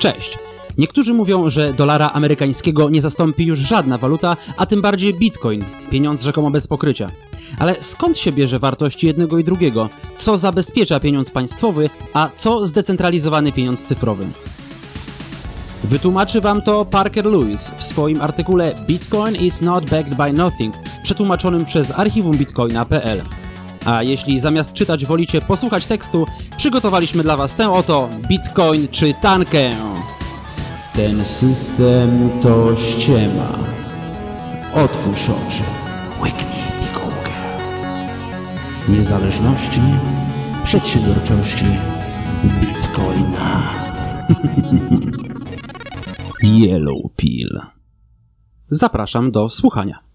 Cześć! Niektórzy mówią, że dolara amerykańskiego nie zastąpi już żadna waluta, a tym bardziej bitcoin, pieniądz rzekomo bez pokrycia. Ale skąd się bierze wartość jednego i drugiego? Co zabezpiecza pieniądz państwowy, a co zdecentralizowany pieniądz cyfrowy? Wytłumaczy wam to Parker Lewis w swoim artykule Bitcoin is not backed by nothing, przetłumaczonym przez archiwum bitcoina.pl. A jeśli zamiast czytać wolicie posłuchać tekstu, przygotowaliśmy dla was tę oto Bitcoin czytankę. Ten system to ściema. Otwórz oczy, łyknij pigułkę. Niezależności, przedsiębiorczości, Bitcoina. Yellow Pill. Zapraszam do słuchania.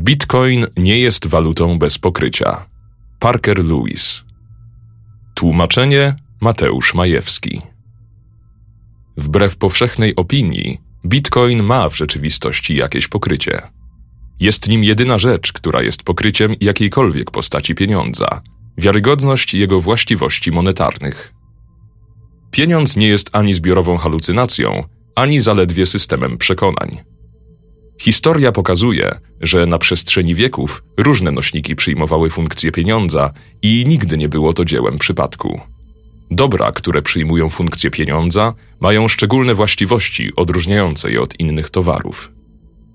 Bitcoin nie jest walutą bez pokrycia. Parker Lewis. Tłumaczenie Mateusz Majewski. Wbrew powszechnej opinii, Bitcoin ma w rzeczywistości jakieś pokrycie. Jest nim jedyna rzecz, która jest pokryciem jakiejkolwiek postaci pieniądza wiarygodność jego właściwości monetarnych. Pieniądz nie jest ani zbiorową halucynacją, ani zaledwie systemem przekonań. Historia pokazuje, że na przestrzeni wieków różne nośniki przyjmowały funkcję pieniądza i nigdy nie było to dziełem przypadku. Dobra, które przyjmują funkcję pieniądza, mają szczególne właściwości odróżniające je od innych towarów.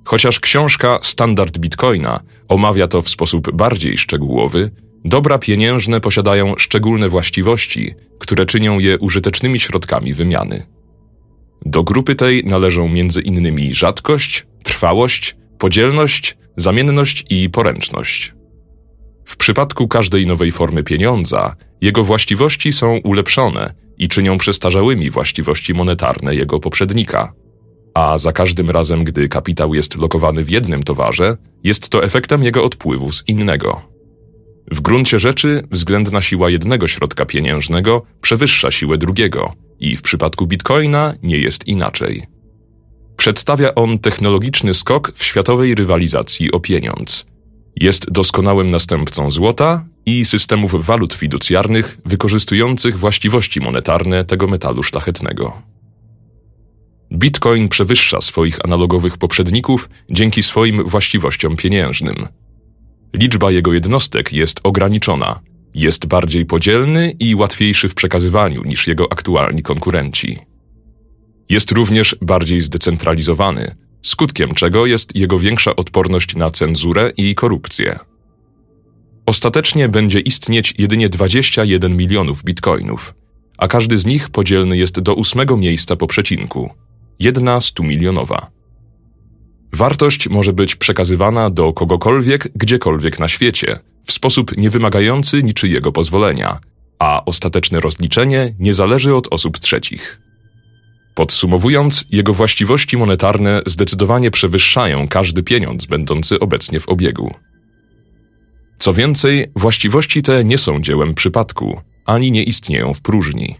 Chociaż książka Standard Bitcoina omawia to w sposób bardziej szczegółowy, dobra pieniężne posiadają szczególne właściwości, które czynią je użytecznymi środkami wymiany. Do grupy tej należą m.in. rzadkość, trwałość, podzielność, zamienność i poręczność. W przypadku każdej nowej formy pieniądza, jego właściwości są ulepszone i czynią przestarzałymi właściwości monetarne jego poprzednika. A za każdym razem, gdy kapitał jest lokowany w jednym towarze, jest to efektem jego odpływu z innego. W gruncie rzeczy względna siła jednego środka pieniężnego przewyższa siłę drugiego, i w przypadku bitcoina nie jest inaczej. Przedstawia on technologiczny skok w światowej rywalizacji o pieniądz. Jest doskonałym następcą złota i systemów walut fiducjarnych wykorzystujących właściwości monetarne tego metalu szlachetnego. Bitcoin przewyższa swoich analogowych poprzedników dzięki swoim właściwościom pieniężnym. Liczba jego jednostek jest ograniczona, jest bardziej podzielny i łatwiejszy w przekazywaniu niż jego aktualni konkurenci. Jest również bardziej zdecentralizowany, skutkiem czego jest jego większa odporność na cenzurę i korupcję. Ostatecznie będzie istnieć jedynie 21 milionów bitcoinów, a każdy z nich podzielny jest do ósmego miejsca po przecinku jedna 100 milionowa. Wartość może być przekazywana do kogokolwiek, gdziekolwiek na świecie, w sposób niewymagający niczyjego pozwolenia, a ostateczne rozliczenie nie zależy od osób trzecich. Podsumowując, jego właściwości monetarne zdecydowanie przewyższają każdy pieniądz będący obecnie w obiegu. Co więcej, właściwości te nie są dziełem przypadku, ani nie istnieją w próżni.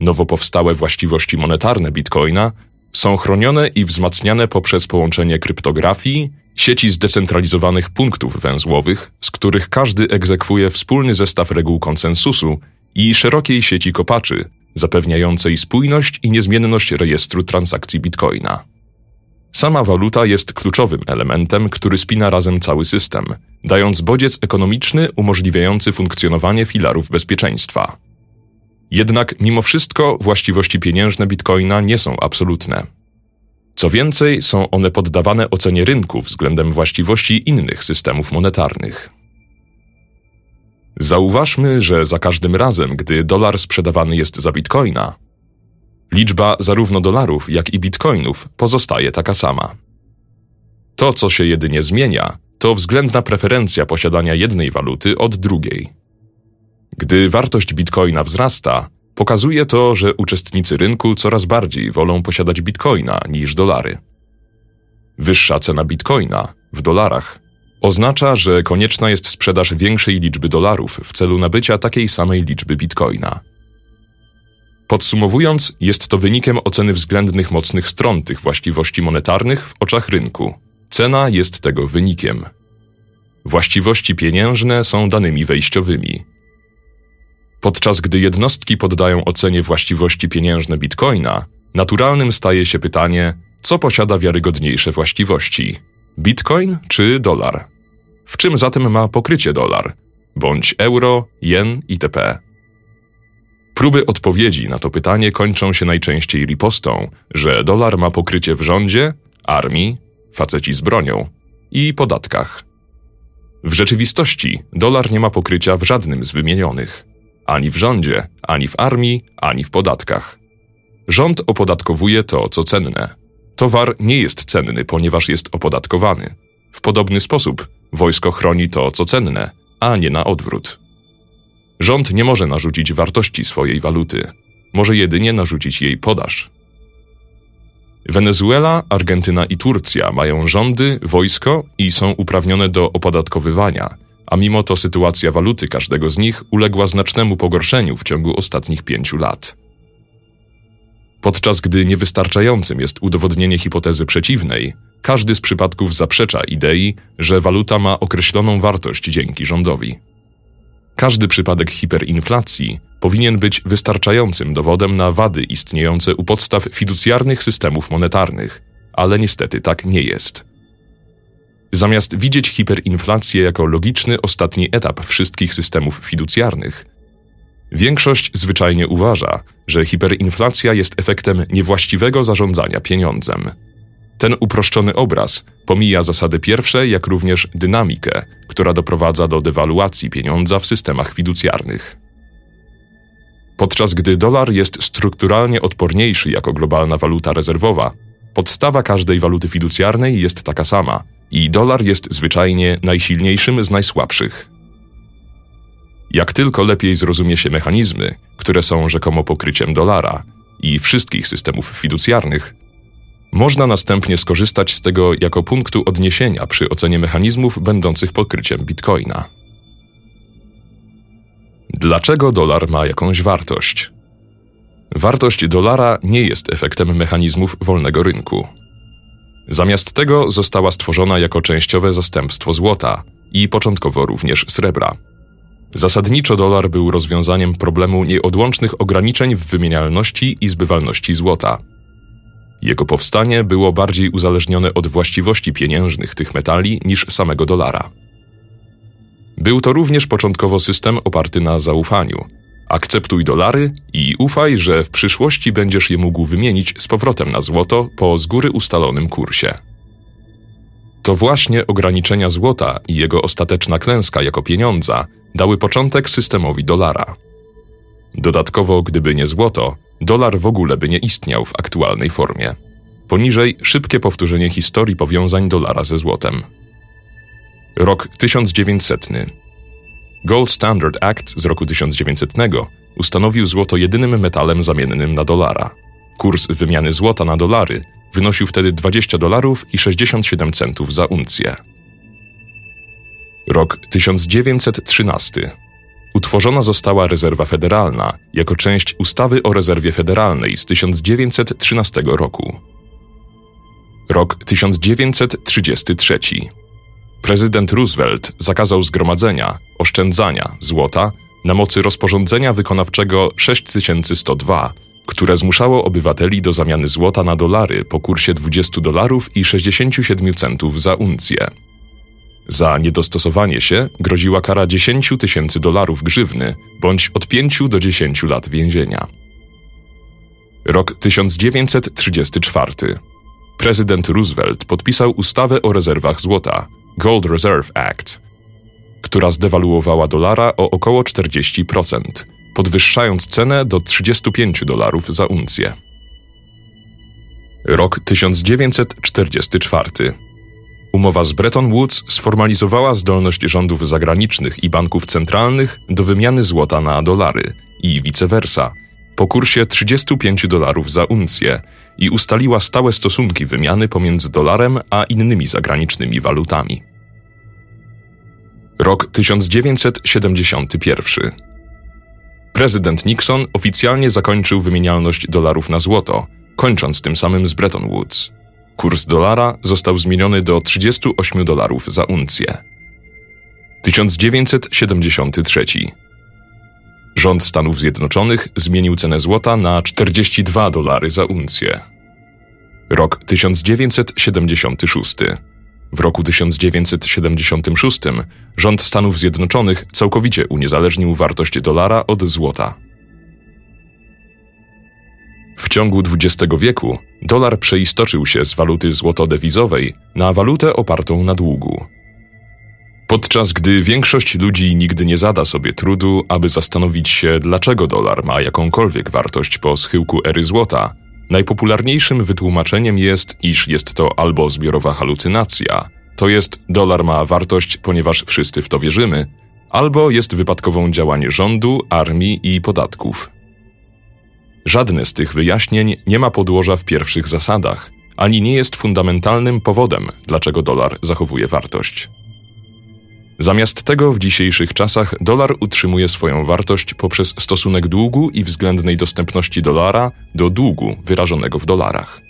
Nowo powstałe właściwości monetarne bitcoina są chronione i wzmacniane poprzez połączenie kryptografii, sieci zdecentralizowanych punktów węzłowych, z których każdy egzekwuje wspólny zestaw reguł konsensusu i szerokiej sieci kopaczy, zapewniającej spójność i niezmienność rejestru transakcji bitcoina. Sama waluta jest kluczowym elementem, który spina razem cały system, dając bodziec ekonomiczny umożliwiający funkcjonowanie filarów bezpieczeństwa. Jednak mimo wszystko właściwości pieniężne bitcoina nie są absolutne. Co więcej, są one poddawane ocenie rynku względem właściwości innych systemów monetarnych. Zauważmy, że za każdym razem, gdy dolar sprzedawany jest za bitcoina, liczba zarówno dolarów, jak i bitcoinów pozostaje taka sama. To, co się jedynie zmienia, to względna preferencja posiadania jednej waluty od drugiej. Gdy wartość bitcoina wzrasta, pokazuje to, że uczestnicy rynku coraz bardziej wolą posiadać bitcoina niż dolary. Wyższa cena bitcoina w dolarach oznacza, że konieczna jest sprzedaż większej liczby dolarów w celu nabycia takiej samej liczby bitcoina. Podsumowując, jest to wynikiem oceny względnych mocnych stron tych właściwości monetarnych w oczach rynku. Cena jest tego wynikiem. Właściwości pieniężne są danymi wejściowymi. Podczas gdy jednostki poddają ocenie właściwości pieniężne bitcoina, naturalnym staje się pytanie, co posiada wiarygodniejsze właściwości: bitcoin czy dolar? W czym zatem ma pokrycie dolar? Bądź euro, jen itp. Próby odpowiedzi na to pytanie kończą się najczęściej ripostą, że dolar ma pokrycie w rządzie, armii, faceci z bronią i podatkach. W rzeczywistości dolar nie ma pokrycia w żadnym z wymienionych ani w rządzie, ani w armii, ani w podatkach. Rząd opodatkowuje to, co cenne. Towar nie jest cenny, ponieważ jest opodatkowany. W podobny sposób wojsko chroni to, co cenne, a nie na odwrót. Rząd nie może narzucić wartości swojej waluty, może jedynie narzucić jej podaż. Wenezuela, Argentyna i Turcja mają rządy, wojsko i są uprawnione do opodatkowywania, a mimo to sytuacja waluty każdego z nich uległa znacznemu pogorszeniu w ciągu ostatnich pięciu lat. Podczas gdy niewystarczającym jest udowodnienie hipotezy przeciwnej, każdy z przypadków zaprzecza idei, że waluta ma określoną wartość dzięki rządowi. Każdy przypadek hiperinflacji powinien być wystarczającym dowodem na wady istniejące u podstaw fiducjarnych systemów monetarnych, ale niestety tak nie jest. Zamiast widzieć hiperinflację jako logiczny ostatni etap wszystkich systemów fiducjarnych, większość zwyczajnie uważa, że hiperinflacja jest efektem niewłaściwego zarządzania pieniądzem. Ten uproszczony obraz pomija zasady pierwsze, jak również dynamikę, która doprowadza do dewaluacji pieniądza w systemach fiducjarnych. Podczas gdy dolar jest strukturalnie odporniejszy jako globalna waluta rezerwowa, podstawa każdej waluty fiducjarnej jest taka sama i dolar jest zwyczajnie najsilniejszym z najsłabszych. Jak tylko lepiej zrozumie się mechanizmy, które są rzekomo pokryciem dolara i wszystkich systemów fiducjarnych, można następnie skorzystać z tego jako punktu odniesienia przy ocenie mechanizmów będących pokryciem bitcoina. Dlaczego dolar ma jakąś wartość? Wartość dolara nie jest efektem mechanizmów wolnego rynku. Zamiast tego została stworzona jako częściowe zastępstwo złota i początkowo również srebra. Zasadniczo dolar był rozwiązaniem problemu nieodłącznych ograniczeń w wymienialności i zbywalności złota. Jego powstanie było bardziej uzależnione od właściwości pieniężnych tych metali niż samego dolara. Był to również początkowo system oparty na zaufaniu. Akceptuj dolary i ufaj, że w przyszłości będziesz je mógł wymienić z powrotem na złoto po z góry ustalonym kursie. To właśnie ograniczenia złota i jego ostateczna klęska jako pieniądza dały początek systemowi dolara. Dodatkowo, gdyby nie złoto, dolar w ogóle by nie istniał w aktualnej formie. Poniżej szybkie powtórzenie historii powiązań dolara ze złotem. Rok 1900. Gold Standard Act z roku 1900 ustanowił złoto jedynym metalem zamiennym na dolara. Kurs wymiany złota na dolary wynosił wtedy 20 dolarów i 67 centów za uncję. Rok 1913. Utworzona została rezerwa federalna jako część ustawy o rezerwie federalnej z 1913 roku. Rok 1933 prezydent Roosevelt zakazał zgromadzenia, oszczędzania złota na mocy rozporządzenia wykonawczego 6102, które zmuszało obywateli do zamiany złota na dolary po kursie 20 dolarów i 67 centów za uncję. Za niedostosowanie się groziła kara 10 tysięcy dolarów grzywny bądź od 5 do 10 lat więzienia. Rok 1934. Prezydent Roosevelt podpisał ustawę o rezerwach złota, Gold Reserve Act, która zdewaluowała dolara o około 40%, podwyższając cenę do 35 dolarów za uncję. Rok 1944. Umowa z Bretton Woods sformalizowała zdolność rządów zagranicznych i banków centralnych do wymiany złota na dolary i vice versa po kursie 35 dolarów za uncję i ustaliła stałe stosunki wymiany pomiędzy dolarem a innymi zagranicznymi walutami. Rok 1971. Prezydent Nixon oficjalnie zakończył wymienialność dolarów na złoto, kończąc tym samym z Bretton Woods. Kurs dolara został zmieniony do 38 dolarów za uncję. 1973. Rząd Stanów Zjednoczonych zmienił cenę złota na 42 dolary za uncję. Rok 1976. W roku 1976 rząd Stanów Zjednoczonych całkowicie uniezależnił wartość dolara od złota. W ciągu XX wieku dolar przeistoczył się z waluty złotodewizowej na walutę opartą na długu. Podczas gdy większość ludzi nigdy nie zada sobie trudu, aby zastanowić się, dlaczego dolar ma jakąkolwiek wartość po schyłku ery złota, najpopularniejszym wytłumaczeniem jest, iż jest to albo zbiorowa halucynacja, to jest dolar ma wartość, ponieważ wszyscy w to wierzymy, albo jest wypadkową działanie rządu, armii i podatków. Żadne z tych wyjaśnień nie ma podłoża w pierwszych zasadach, ani nie jest fundamentalnym powodem, dlaczego dolar zachowuje wartość. Zamiast tego w dzisiejszych czasach dolar utrzymuje swoją wartość poprzez stosunek długu i względnej dostępności dolara do długu wyrażonego w dolarach.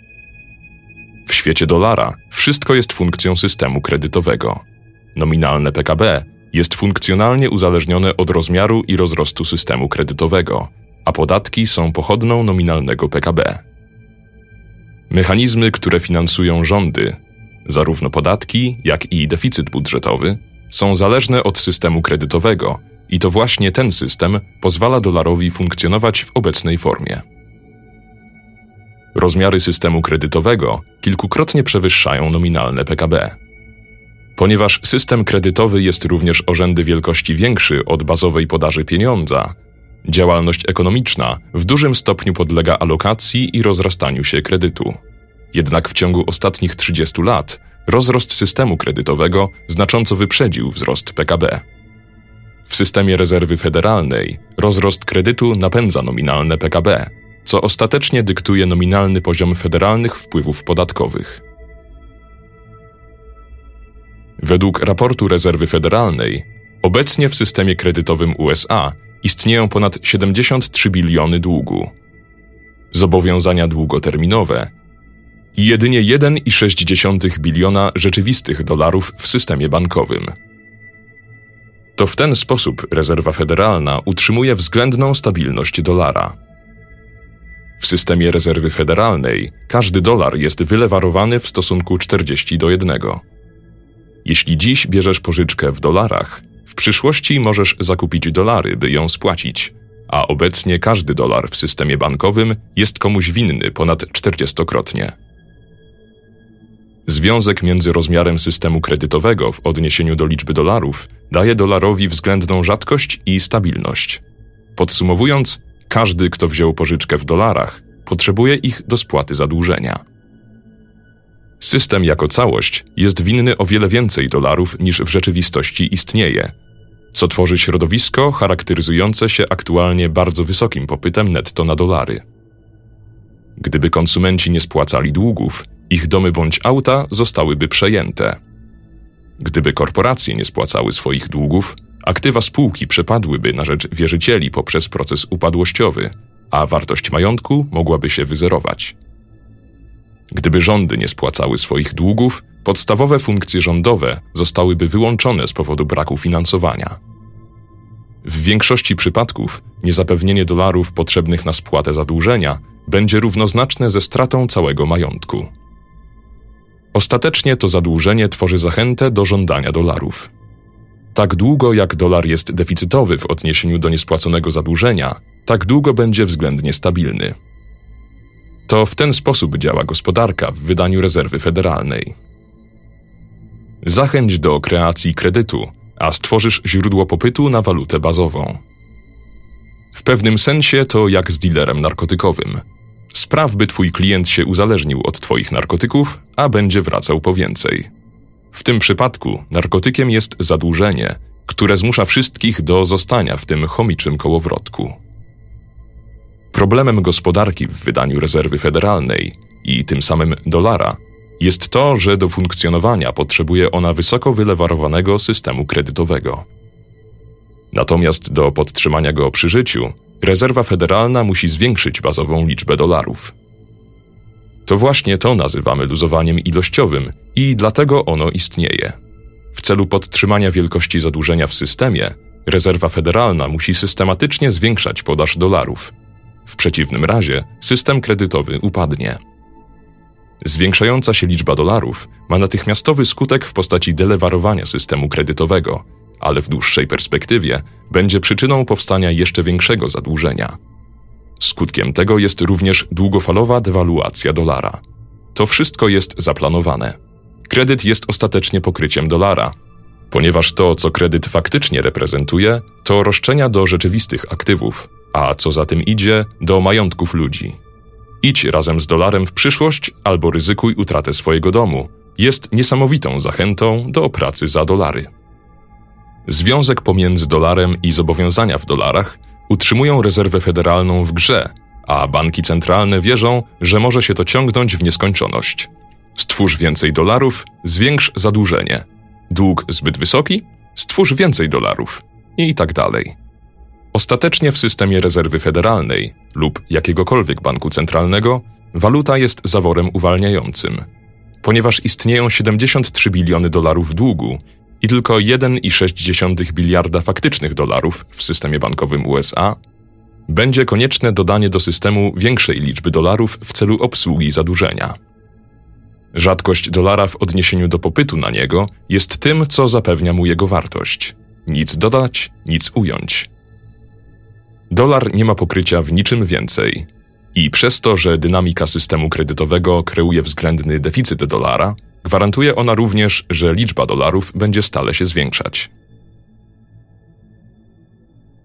W świecie dolara wszystko jest funkcją systemu kredytowego. Nominalne PKB jest funkcjonalnie uzależnione od rozmiaru i rozrostu systemu kredytowego, a podatki są pochodną nominalnego PKB. Mechanizmy, które finansują rządy, zarówno podatki, jak i deficyt budżetowy, są zależne od systemu kredytowego i to właśnie ten system pozwala dolarowi funkcjonować w obecnej formie. Rozmiary systemu kredytowego kilkukrotnie przewyższają nominalne PKB. Ponieważ system kredytowy jest również o rzędy wielkości większy od bazowej podaży pieniądza, działalność ekonomiczna w dużym stopniu podlega alokacji i rozrastaniu się kredytu. Jednak w ciągu ostatnich 30 lat rozrost systemu kredytowego znacząco wyprzedził wzrost PKB. W systemie rezerwy federalnej rozrost kredytu napędza nominalne PKB, co ostatecznie dyktuje nominalny poziom federalnych wpływów podatkowych. Według raportu rezerwy federalnej, obecnie w systemie kredytowym USA istnieją ponad 73 biliony długu. Zobowiązania długoterminowe i jedynie 1,6 biliona rzeczywistych dolarów w systemie bankowym. To w ten sposób rezerwa federalna utrzymuje względną stabilność dolara. W systemie rezerwy federalnej każdy dolar jest wylewarowany w stosunku 40 do 1. Jeśli dziś bierzesz pożyczkę w dolarach, w przyszłości możesz zakupić dolary, by ją spłacić, a obecnie każdy dolar w systemie bankowym jest komuś winny ponad 40-krotnie. Związek między rozmiarem systemu kredytowego w odniesieniu do liczby dolarów daje dolarowi względną rzadkość i stabilność. Podsumowując, każdy, kto wziął pożyczkę w dolarach, potrzebuje ich do spłaty zadłużenia. System jako całość jest winny o wiele więcej dolarów niż w rzeczywistości istnieje, co tworzy środowisko charakteryzujące się aktualnie bardzo wysokim popytem netto na dolary. Gdyby konsumenci nie spłacali długów, ich domy bądź auta zostałyby przejęte. Gdyby korporacje nie spłacały swoich długów, aktywa spółki przepadłyby na rzecz wierzycieli poprzez proces upadłościowy, a wartość majątku mogłaby się wyzerować. Gdyby rządy nie spłacały swoich długów, podstawowe funkcje rządowe zostałyby wyłączone z powodu braku finansowania. W większości przypadków niezapewnienie dolarów potrzebnych na spłatę zadłużenia będzie równoznaczne ze stratą całego majątku. Ostatecznie to zadłużenie tworzy zachętę do żądania dolarów. Tak długo jak dolar jest deficytowy w odniesieniu do niespłaconego zadłużenia, tak długo będzie względnie stabilny. To w ten sposób działa gospodarka w wydaniu rezerwy federalnej. Zachęć do kreacji kredytu, a stworzysz źródło popytu na walutę bazową. W pewnym sensie to jak z dealerem narkotykowym. Spraw, by twój klient się uzależnił od twoich narkotyków, a będzie wracał po więcej. W tym przypadku narkotykiem jest zadłużenie, które zmusza wszystkich do zostania w tym chomiczym kołowrotku. Problemem gospodarki w wydaniu rezerwy federalnej i tym samym dolara jest to, że do funkcjonowania potrzebuje ona wysoko wylewarowanego systemu kredytowego. Natomiast do podtrzymania go przy życiu, rezerwa federalna musi zwiększyć bazową liczbę dolarów. To właśnie to nazywamy luzowaniem ilościowym i dlatego ono istnieje. W celu podtrzymania wielkości zadłużenia w systemie, Rezerwa Federalna musi systematycznie zwiększać podaż dolarów. W przeciwnym razie system kredytowy upadnie. Zwiększająca się liczba dolarów ma natychmiastowy skutek w postaci delewarowania systemu kredytowego, ale w dłuższej perspektywie będzie przyczyną powstania jeszcze większego zadłużenia. Skutkiem tego jest również długofalowa dewaluacja dolara. To wszystko jest zaplanowane. Kredyt jest ostatecznie pokryciem dolara, ponieważ to, co kredyt faktycznie reprezentuje, to roszczenia do rzeczywistych aktywów, a co za tym idzie, do majątków ludzi. Idź razem z dolarem w przyszłość albo ryzykuj utratę swojego domu jest niesamowitą zachętą do pracy za dolary. Związek pomiędzy dolarem i zobowiązania w dolarach utrzymują rezerwę federalną w grze, a banki centralne wierzą, że może się to ciągnąć w nieskończoność. Stwórz więcej dolarów, zwiększ zadłużenie. Dług zbyt wysoki? Stwórz więcej dolarów. I tak dalej. Ostatecznie w systemie rezerwy federalnej lub jakiegokolwiek banku centralnego waluta jest zaworem uwalniającym. Ponieważ istnieją 73 biliony dolarów długu i tylko 1,6 biliarda faktycznych dolarów w systemie bankowym USA, będzie konieczne dodanie do systemu większej liczby dolarów w celu obsługi zadłużenia. Rzadkość dolara w odniesieniu do popytu na niego jest tym, co zapewnia mu jego wartość. Nic dodać, nic ująć. Dolar nie ma pokrycia w niczym więcej. I przez to, że dynamika systemu kredytowego kreuje względny deficyt dolara, gwarantuje ona również, że liczba dolarów będzie stale się zwiększać.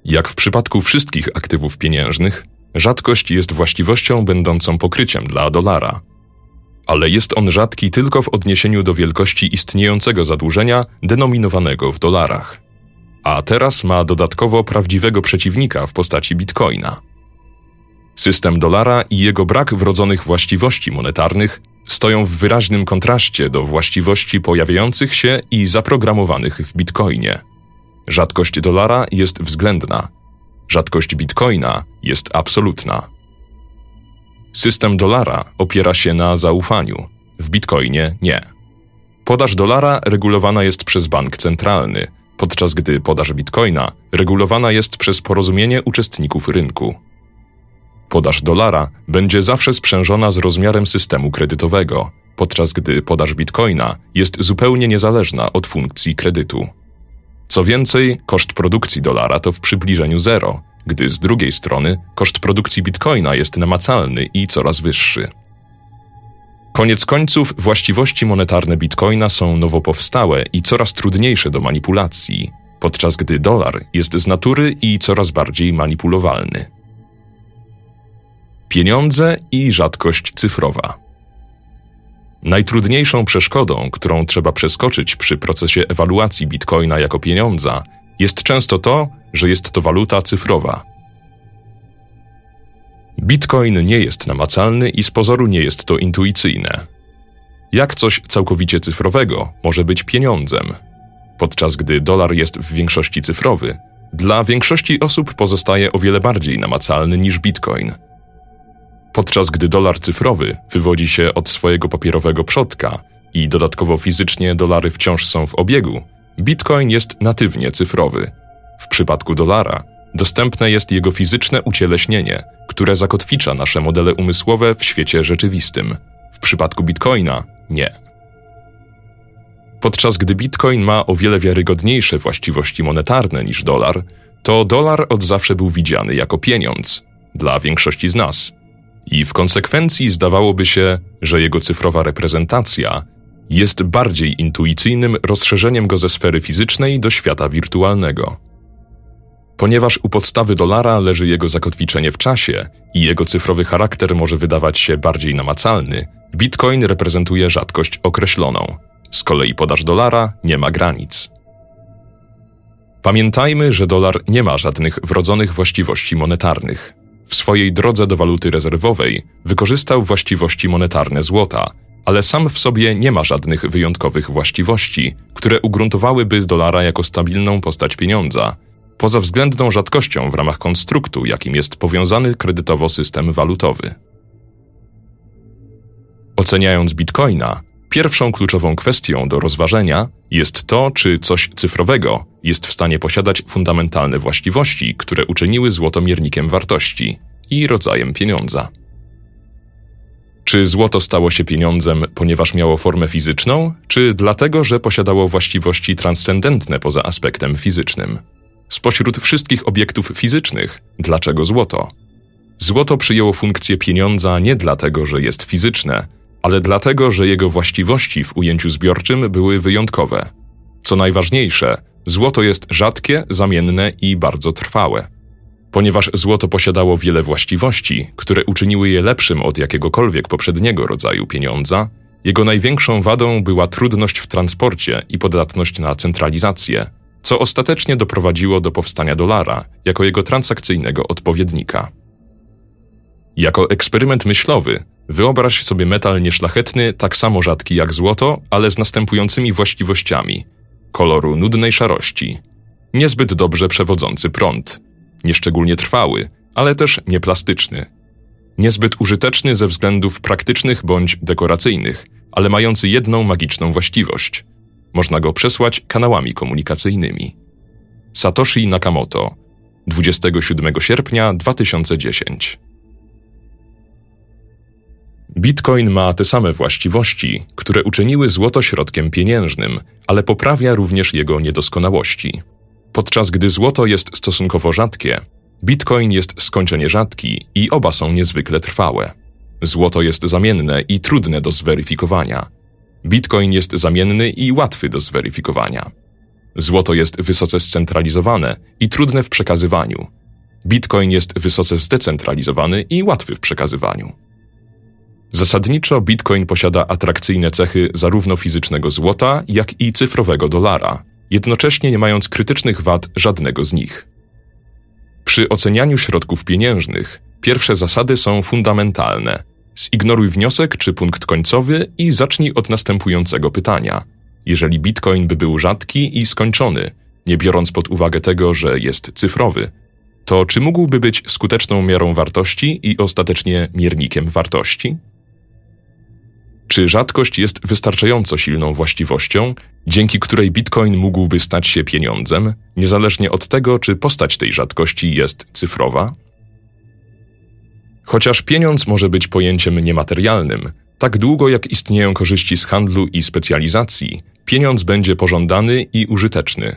Jak w przypadku wszystkich aktywów pieniężnych, rzadkość jest właściwością będącą pokryciem dla dolara. Ale jest on rzadki tylko w odniesieniu do wielkości istniejącego zadłużenia denominowanego w dolarach. A teraz ma dodatkowo prawdziwego przeciwnika w postaci bitcoina. System dolara i jego brak wrodzonych właściwości monetarnych stoją w wyraźnym kontraście do właściwości pojawiających się i zaprogramowanych w bitcoinie. Rzadkość dolara jest względna, rzadkość bitcoina jest absolutna. System dolara opiera się na zaufaniu, w bitcoinie nie. Podaż dolara regulowana jest przez bank centralny, podczas gdy podaż bitcoina regulowana jest przez porozumienie uczestników rynku. Podaż dolara będzie zawsze sprzężona z rozmiarem systemu kredytowego, podczas gdy podaż bitcoina jest zupełnie niezależna od funkcji kredytu. Co więcej, koszt produkcji dolara to w przybliżeniu zero, gdy z drugiej strony koszt produkcji bitcoina jest namacalny i coraz wyższy. Koniec końców, właściwości monetarne bitcoina są nowo powstałe i coraz trudniejsze do manipulacji, podczas gdy dolar jest z natury i coraz bardziej manipulowalny. Pieniądze i rzadkość cyfrowa. Najtrudniejszą przeszkodą, którą trzeba przeskoczyć przy procesie ewaluacji bitcoina jako pieniądza, jest często to, że jest to waluta cyfrowa. Bitcoin nie jest namacalny i z pozoru nie jest to intuicyjne. Jak coś całkowicie cyfrowego może być pieniądzem, podczas gdy dolar jest w większości cyfrowy, dla większości osób pozostaje o wiele bardziej namacalny niż bitcoin. Podczas gdy dolar cyfrowy wywodzi się od swojego papierowego przodka i dodatkowo fizycznie dolary wciąż są w obiegu, bitcoin jest natywnie cyfrowy. W przypadku dolara dostępne jest jego fizyczne ucieleśnienie, które zakotwicza nasze modele umysłowe w świecie rzeczywistym. W przypadku bitcoina nie. Podczas gdy bitcoin ma o wiele wiarygodniejsze właściwości monetarne niż dolar, to dolar od zawsze był widziany jako pieniądz dla większości z nas. I w konsekwencji zdawałoby się, że jego cyfrowa reprezentacja jest bardziej intuicyjnym rozszerzeniem go ze sfery fizycznej do świata wirtualnego. Ponieważ u podstawy dolara leży jego zakotwiczenie w czasie i jego cyfrowy charakter może wydawać się bardziej namacalny, bitcoin reprezentuje rzadkość określoną. Z kolei podaż dolara nie ma granic. Pamiętajmy, że dolar nie ma żadnych wrodzonych właściwości monetarnych. W swojej drodze do waluty rezerwowej wykorzystał właściwości monetarne złota, ale sam w sobie nie ma żadnych wyjątkowych właściwości, które ugruntowałyby dolara jako stabilną postać pieniądza, poza względną rzadkością w ramach konstruktu, jakim jest powiązany kredytowo system walutowy. Oceniając bitcoina, Pierwszą kluczową kwestią do rozważenia jest to, czy coś cyfrowego jest w stanie posiadać fundamentalne właściwości, które uczyniły złoto miernikiem wartości i rodzajem pieniądza. Czy złoto stało się pieniądzem, ponieważ miało formę fizyczną, czy dlatego, że posiadało właściwości transcendentne poza aspektem fizycznym? Spośród wszystkich obiektów fizycznych, dlaczego złoto? Złoto przyjęło funkcję pieniądza nie dlatego, że jest fizyczne, ale dlatego, że jego właściwości w ujęciu zbiorczym były wyjątkowe. Co najważniejsze, złoto jest rzadkie, zamienne i bardzo trwałe. Ponieważ złoto posiadało wiele właściwości, które uczyniły je lepszym od jakiegokolwiek poprzedniego rodzaju pieniądza, jego największą wadą była trudność w transporcie i podatność na centralizację, co ostatecznie doprowadziło do powstania dolara jako jego transakcyjnego odpowiednika. Jako eksperyment myślowy, wyobraź sobie metal nieszlachetny, tak samo rzadki jak złoto, ale z następującymi właściwościami: koloru nudnej szarości, niezbyt dobrze przewodzący prąd, nieszczególnie trwały, ale też nieplastyczny, niezbyt użyteczny ze względów praktycznych bądź dekoracyjnych, ale mający jedną magiczną właściwość. Można go przesłać kanałami komunikacyjnymi. Satoshi Nakamoto, 27 sierpnia 2010 Bitcoin ma te same właściwości, które uczyniły złoto środkiem pieniężnym, ale poprawia również jego niedoskonałości. Podczas gdy złoto jest stosunkowo rzadkie, Bitcoin jest skończenie rzadki i oba są niezwykle trwałe. Złoto jest zamienne i trudne do zweryfikowania. Bitcoin jest zamienny i łatwy do zweryfikowania. Złoto jest wysoce scentralizowane i trudne w przekazywaniu. Bitcoin jest wysoce zdecentralizowany i łatwy w przekazywaniu. Zasadniczo Bitcoin posiada atrakcyjne cechy zarówno fizycznego złota, jak i cyfrowego dolara, jednocześnie nie mając krytycznych wad żadnego z nich. Przy ocenianiu środków pieniężnych pierwsze zasady są fundamentalne. Zignoruj wniosek czy punkt końcowy i zacznij od następującego pytania. Jeżeli bitcoin by był rzadki i skończony, nie biorąc pod uwagę tego, że jest cyfrowy, to czy mógłby być skuteczną miarą wartości i ostatecznie miernikiem wartości? Czy rzadkość jest wystarczająco silną właściwością, dzięki której bitcoin mógłby stać się pieniądzem, niezależnie od tego, czy postać tej rzadkości jest cyfrowa? Chociaż pieniądz może być pojęciem niematerialnym, tak długo jak istnieją korzyści z handlu i specjalizacji, pieniądz będzie pożądany i użyteczny.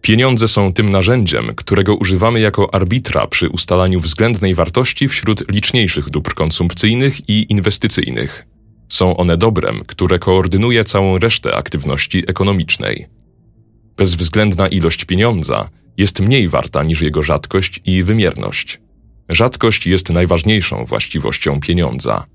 Pieniądze są tym narzędziem, którego używamy jako arbitra przy ustalaniu względnej wartości wśród liczniejszych dóbr konsumpcyjnych i inwestycyjnych. Są one dobrem, które koordynuje całą resztę aktywności ekonomicznej. Bezwzględna ilość pieniądza jest mniej warta niż jego rzadkość i wymierność. Rzadkość jest najważniejszą właściwością pieniądza.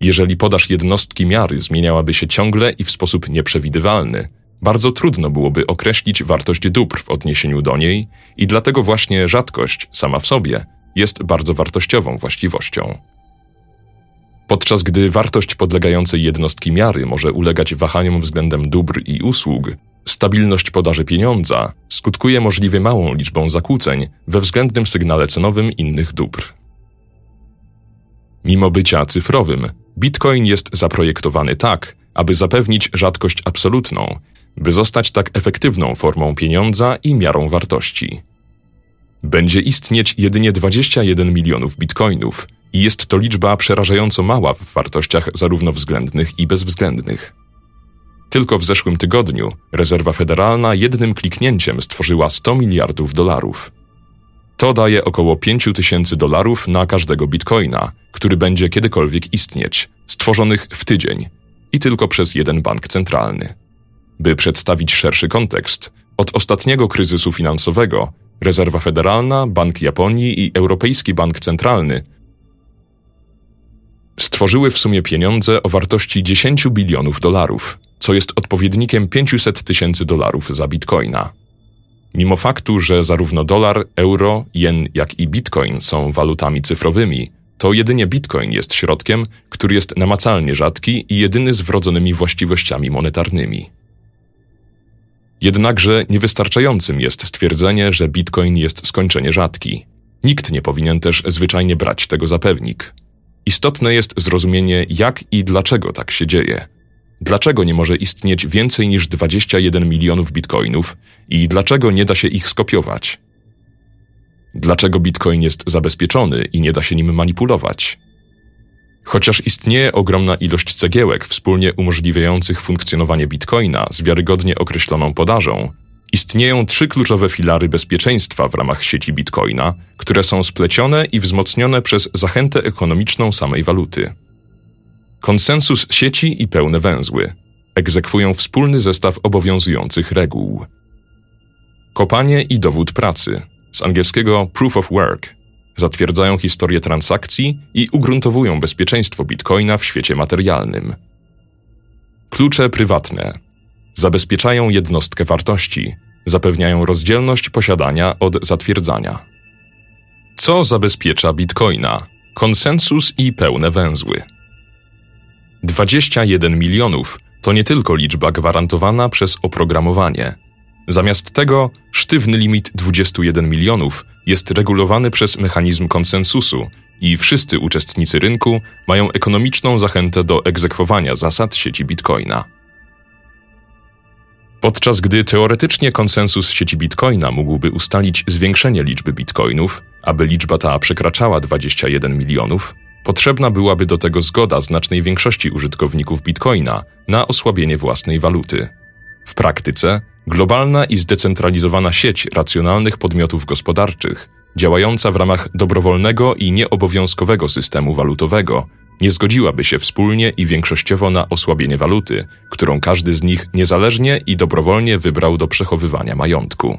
Jeżeli podaż jednostki miary zmieniałaby się ciągle i w sposób nieprzewidywalny, bardzo trudno byłoby określić wartość dóbr w odniesieniu do niej, i dlatego właśnie rzadkość sama w sobie jest bardzo wartościową właściwością. Podczas gdy wartość podlegającej jednostki miary może ulegać wahaniom względem dóbr i usług, stabilność podaży pieniądza skutkuje możliwie małą liczbą zakłóceń we względnym sygnale cenowym innych dóbr. Mimo bycia cyfrowym, Bitcoin jest zaprojektowany tak, aby zapewnić rzadkość absolutną, by zostać tak efektywną formą pieniądza i miarą wartości. Będzie istnieć jedynie 21 milionów bitcoinów, i jest to liczba przerażająco mała w wartościach zarówno względnych i bezwzględnych. Tylko w zeszłym tygodniu rezerwa federalna jednym kliknięciem stworzyła 100 miliardów dolarów. To daje około 5 tysięcy dolarów na każdego bitcoina, który będzie kiedykolwiek istnieć, stworzonych w tydzień i tylko przez jeden bank centralny. By przedstawić szerszy kontekst, od ostatniego kryzysu finansowego Rezerwa Federalna, Bank Japonii i Europejski Bank Centralny stworzyły w sumie pieniądze o wartości 10 bilionów dolarów, co jest odpowiednikiem 500 tysięcy dolarów za bitcoina. Mimo faktu, że zarówno dolar, euro, jen, jak i bitcoin są walutami cyfrowymi, to jedynie bitcoin jest środkiem, który jest namacalnie rzadki i jedyny z wrodzonymi właściwościami monetarnymi. Jednakże niewystarczającym jest stwierdzenie, że bitcoin jest skończenie rzadki. Nikt nie powinien też zwyczajnie brać tego za pewnik. istotne jest zrozumienie, jak i dlaczego tak się dzieje. Dlaczego nie może istnieć więcej niż 21 milionów bitcoinów i dlaczego nie da się ich skopiować? Dlaczego bitcoin jest zabezpieczony i nie da się nim manipulować? Chociaż istnieje ogromna ilość cegiełek wspólnie umożliwiających funkcjonowanie bitcoina z wiarygodnie określoną podażą, istnieją trzy kluczowe filary bezpieczeństwa w ramach sieci bitcoina, które są splecione i wzmocnione przez zachętę ekonomiczną samej waluty. Konsensus sieci i pełne węzły egzekwują wspólny zestaw obowiązujących reguł. Kopanie i dowód pracy, z angielskiego proof of work, zatwierdzają historię transakcji i ugruntowują bezpieczeństwo bitcoina w świecie materialnym. Klucze prywatne zabezpieczają jednostkę wartości, zapewniają rozdzielność posiadania od zatwierdzania. Co zabezpiecza bitcoina? Konsensus i pełne węzły. 21 milionów to nie tylko liczba gwarantowana przez oprogramowanie. Zamiast tego sztywny limit 21 milionów jest regulowany przez mechanizm konsensusu i wszyscy uczestnicy rynku mają ekonomiczną zachętę do egzekwowania zasad sieci Bitcoina. Podczas gdy teoretycznie konsensus sieci Bitcoina mógłby ustalić zwiększenie liczby bitcoinów, aby liczba ta przekraczała 21 milionów, potrzebna byłaby do tego zgoda znacznej większości użytkowników Bitcoina na osłabienie własnej waluty. W praktyce globalna i zdecentralizowana sieć racjonalnych podmiotów gospodarczych, działająca w ramach dobrowolnego i nieobowiązkowego systemu walutowego, nie zgodziłaby się wspólnie i większościowo na osłabienie waluty, którą każdy z nich niezależnie i dobrowolnie wybrał do przechowywania majątku.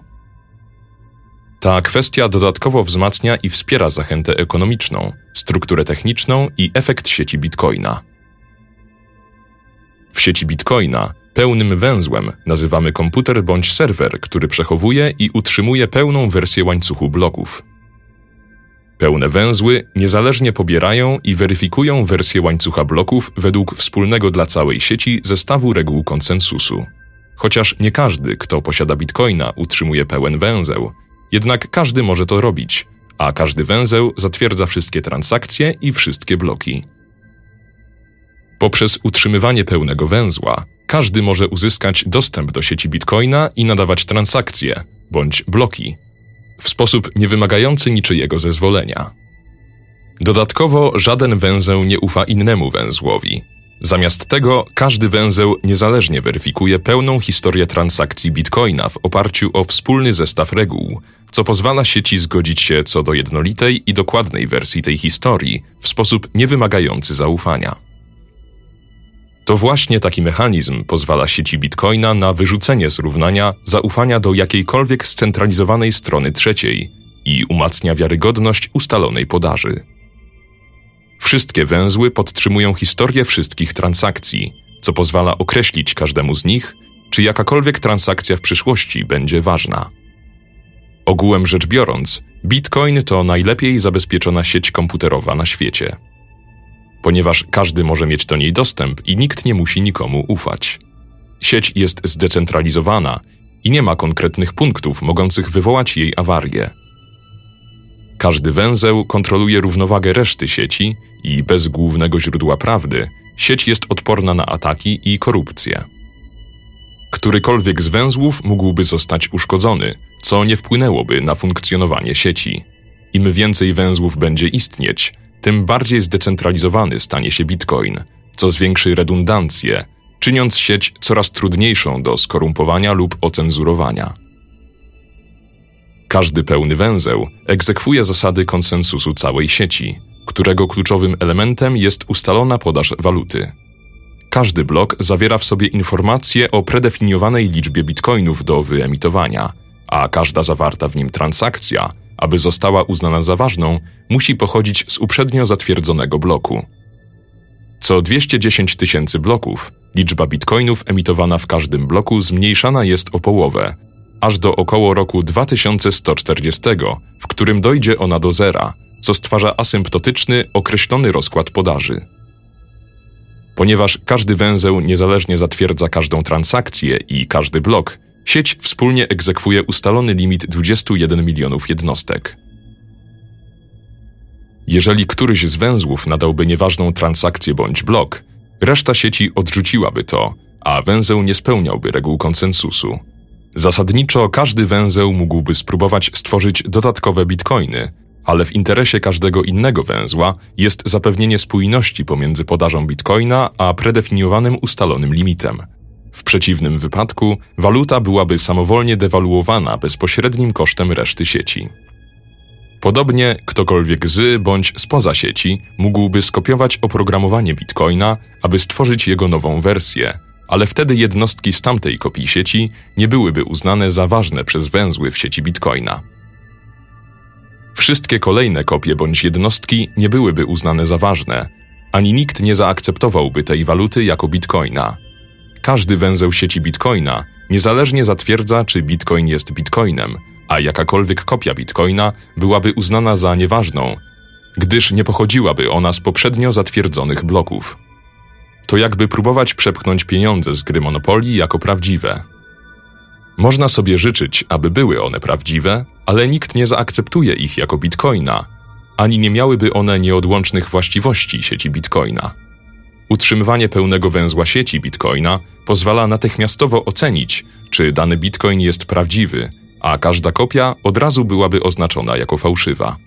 Ta kwestia dodatkowo wzmacnia i wspiera zachętę ekonomiczną, strukturę techniczną i efekt sieci Bitcoina. W sieci Bitcoina pełnym węzłem nazywamy komputer bądź serwer, który przechowuje i utrzymuje pełną wersję łańcuchu bloków. Pełne węzły niezależnie pobierają i weryfikują wersję łańcucha bloków według wspólnego dla całej sieci zestawu reguł konsensusu. Chociaż nie każdy, kto posiada bitcoina, utrzymuje pełen węzeł, jednak każdy może to robić, a każdy węzeł zatwierdza wszystkie transakcje i wszystkie bloki. Poprzez utrzymywanie pełnego węzła, każdy może uzyskać dostęp do sieci bitcoina i nadawać transakcje bądź bloki w sposób niewymagający niczyjego zezwolenia. Dodatkowo żaden węzeł nie ufa innemu węzłowi. Zamiast tego każdy węzeł niezależnie weryfikuje pełną historię transakcji bitcoina w oparciu o wspólny zestaw reguł, co pozwala sieci zgodzić się co do jednolitej i dokładnej wersji tej historii w sposób niewymagający zaufania. To właśnie taki mechanizm pozwala sieci Bitcoina na wyrzucenie z równania zaufania do jakiejkolwiek scentralizowanej strony trzeciej i umacnia wiarygodność ustalonej podaży. Wszystkie węzły podtrzymują historię wszystkich transakcji, co pozwala określić każdemu z nich, czy jakakolwiek transakcja w przyszłości będzie ważna. Ogółem rzecz biorąc, Bitcoin to najlepiej zabezpieczona sieć komputerowa na świecie ponieważ każdy może mieć do niej dostęp i nikt nie musi nikomu ufać. Sieć jest zdecentralizowana i nie ma konkretnych punktów mogących wywołać jej awarię. Każdy węzeł kontroluje równowagę reszty sieci i bez głównego źródła prawdy sieć jest odporna na ataki i korupcję. Którykolwiek z węzłów mógłby zostać uszkodzony, co nie wpłynęłoby na funkcjonowanie sieci. Im więcej węzłów będzie istnieć, tym bardziej zdecentralizowany stanie się Bitcoin, co zwiększy redundancję, czyniąc sieć coraz trudniejszą do skorumpowania lub ocenzurowania. Każdy pełny węzeł egzekwuje zasady konsensusu całej sieci, którego kluczowym elementem jest ustalona podaż waluty. Każdy blok zawiera w sobie informacje o predefiniowanej liczbie bitcoinów do wyemitowania, a każda zawarta w nim transakcja aby została uznana za ważną, musi pochodzić z uprzednio zatwierdzonego bloku. Co 210 tysięcy bloków, liczba bitcoinów emitowana w każdym bloku zmniejszana jest o połowę, aż do około roku 2140, w którym dojdzie ona do zera, co stwarza asymptotyczny, określony rozkład podaży. Ponieważ każdy węzeł niezależnie zatwierdza każdą transakcję i każdy blok, Sieć wspólnie egzekwuje ustalony limit 21 milionów jednostek. Jeżeli któryś z węzłów nadałby nieważną transakcję bądź blok, reszta sieci odrzuciłaby to, a węzeł nie spełniałby reguł konsensusu. Zasadniczo każdy węzeł mógłby spróbować stworzyć dodatkowe bitcoiny, ale w interesie każdego innego węzła jest zapewnienie spójności pomiędzy podażą bitcoina a predefiniowanym ustalonym limitem. W przeciwnym wypadku waluta byłaby samowolnie dewaluowana bezpośrednim kosztem reszty sieci. Podobnie ktokolwiek z bądź spoza sieci mógłby skopiować oprogramowanie bitcoina, aby stworzyć jego nową wersję, ale wtedy jednostki z tamtej kopii sieci nie byłyby uznane za ważne przez węzły w sieci bitcoina. Wszystkie kolejne kopie bądź jednostki nie byłyby uznane za ważne, ani nikt nie zaakceptowałby tej waluty jako bitcoina. Każdy węzeł sieci bitcoina niezależnie zatwierdza, czy bitcoin jest bitcoinem, a jakakolwiek kopia bitcoina byłaby uznana za nieważną, gdyż nie pochodziłaby ona z poprzednio zatwierdzonych bloków. To jakby próbować przepchnąć pieniądze z gry Monopoly jako prawdziwe. Można sobie życzyć, aby były one prawdziwe, ale nikt nie zaakceptuje ich jako bitcoina, ani nie miałyby one nieodłącznych właściwości sieci bitcoina. Utrzymywanie pełnego węzła sieci bitcoina pozwala natychmiastowo ocenić, czy dany bitcoin jest prawdziwy, a każda kopia od razu byłaby oznaczona jako fałszywa.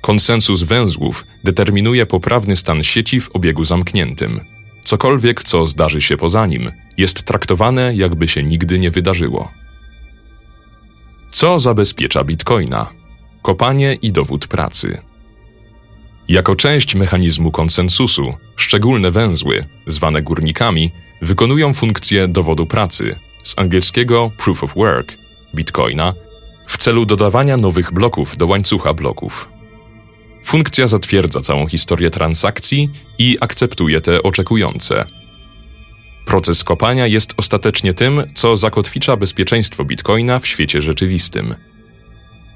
Konsensus węzłów determinuje poprawny stan sieci w obiegu zamkniętym. Cokolwiek, co zdarzy się poza nim, jest traktowane, jakby się nigdy nie wydarzyło. Co zabezpiecza bitcoina? Kopanie i dowód pracy. Jako część mechanizmu konsensusu, szczególne węzły, zwane górnikami, wykonują funkcję dowodu pracy, z angielskiego proof of work, bitcoina, w celu dodawania nowych bloków do łańcucha bloków. Funkcja zatwierdza całą historię transakcji i akceptuje te oczekujące. Proces kopania jest ostatecznie tym, co zakotwicza bezpieczeństwo bitcoina w świecie rzeczywistym.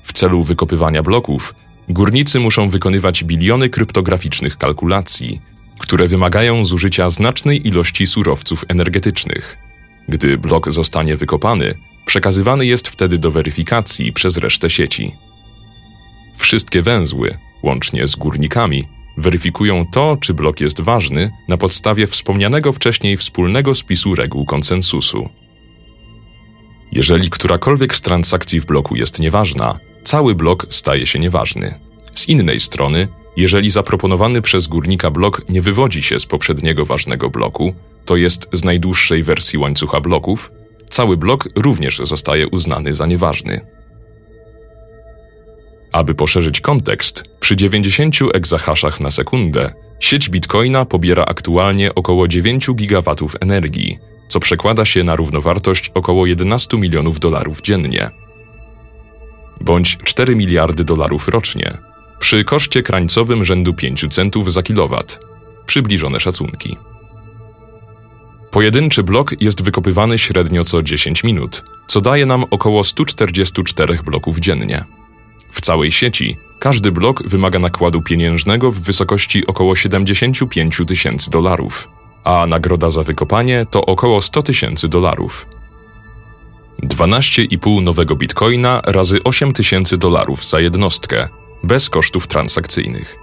W celu wykopywania bloków, górnicy muszą wykonywać biliony kryptograficznych kalkulacji, które wymagają zużycia znacznej ilości surowców energetycznych. Gdy blok zostanie wykopany, przekazywany jest wtedy do weryfikacji przez resztę sieci. Wszystkie węzły, łącznie z górnikami, weryfikują to, czy blok jest ważny na podstawie wspomnianego wcześniej wspólnego spisu reguł konsensusu. Jeżeli którakolwiek z transakcji w bloku jest nieważna, cały blok staje się nieważny. Z innej strony, jeżeli zaproponowany przez górnika blok nie wywodzi się z poprzedniego ważnego bloku, to jest z najdłuższej wersji łańcucha bloków, cały blok również zostaje uznany za nieważny. Aby poszerzyć kontekst, przy 90 egzahaszach na sekundę sieć Bitcoina pobiera aktualnie około 9 gigawatów energii, co przekłada się na równowartość około 11 milionów dolarów dziennie, bądź 4 miliardy dolarów rocznie, przy koszcie krańcowym rzędu 5 centów za kilowat. Przybliżone szacunki. Pojedynczy blok jest wykopywany średnio co 10 minut, co daje nam około 144 bloków dziennie. W całej sieci każdy blok wymaga nakładu pieniężnego w wysokości około 75 tysięcy dolarów, a nagroda za wykopanie to około 100 tysięcy dolarów. 12,5 nowego bitcoina razy 8 tysięcy dolarów za jednostkę, bez kosztów transakcyjnych.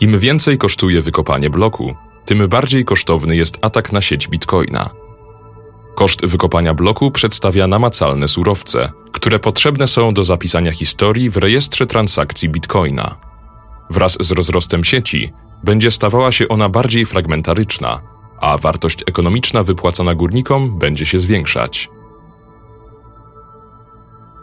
Im więcej kosztuje wykopanie bloku, tym bardziej kosztowny jest atak na sieć bitcoina. Koszt wykopania bloku przedstawia namacalne surowce, które potrzebne są do zapisania historii w rejestrze transakcji bitcoina. Wraz z rozrostem sieci będzie stawała się ona bardziej fragmentaryczna, a wartość ekonomiczna wypłacana górnikom będzie się zwiększać.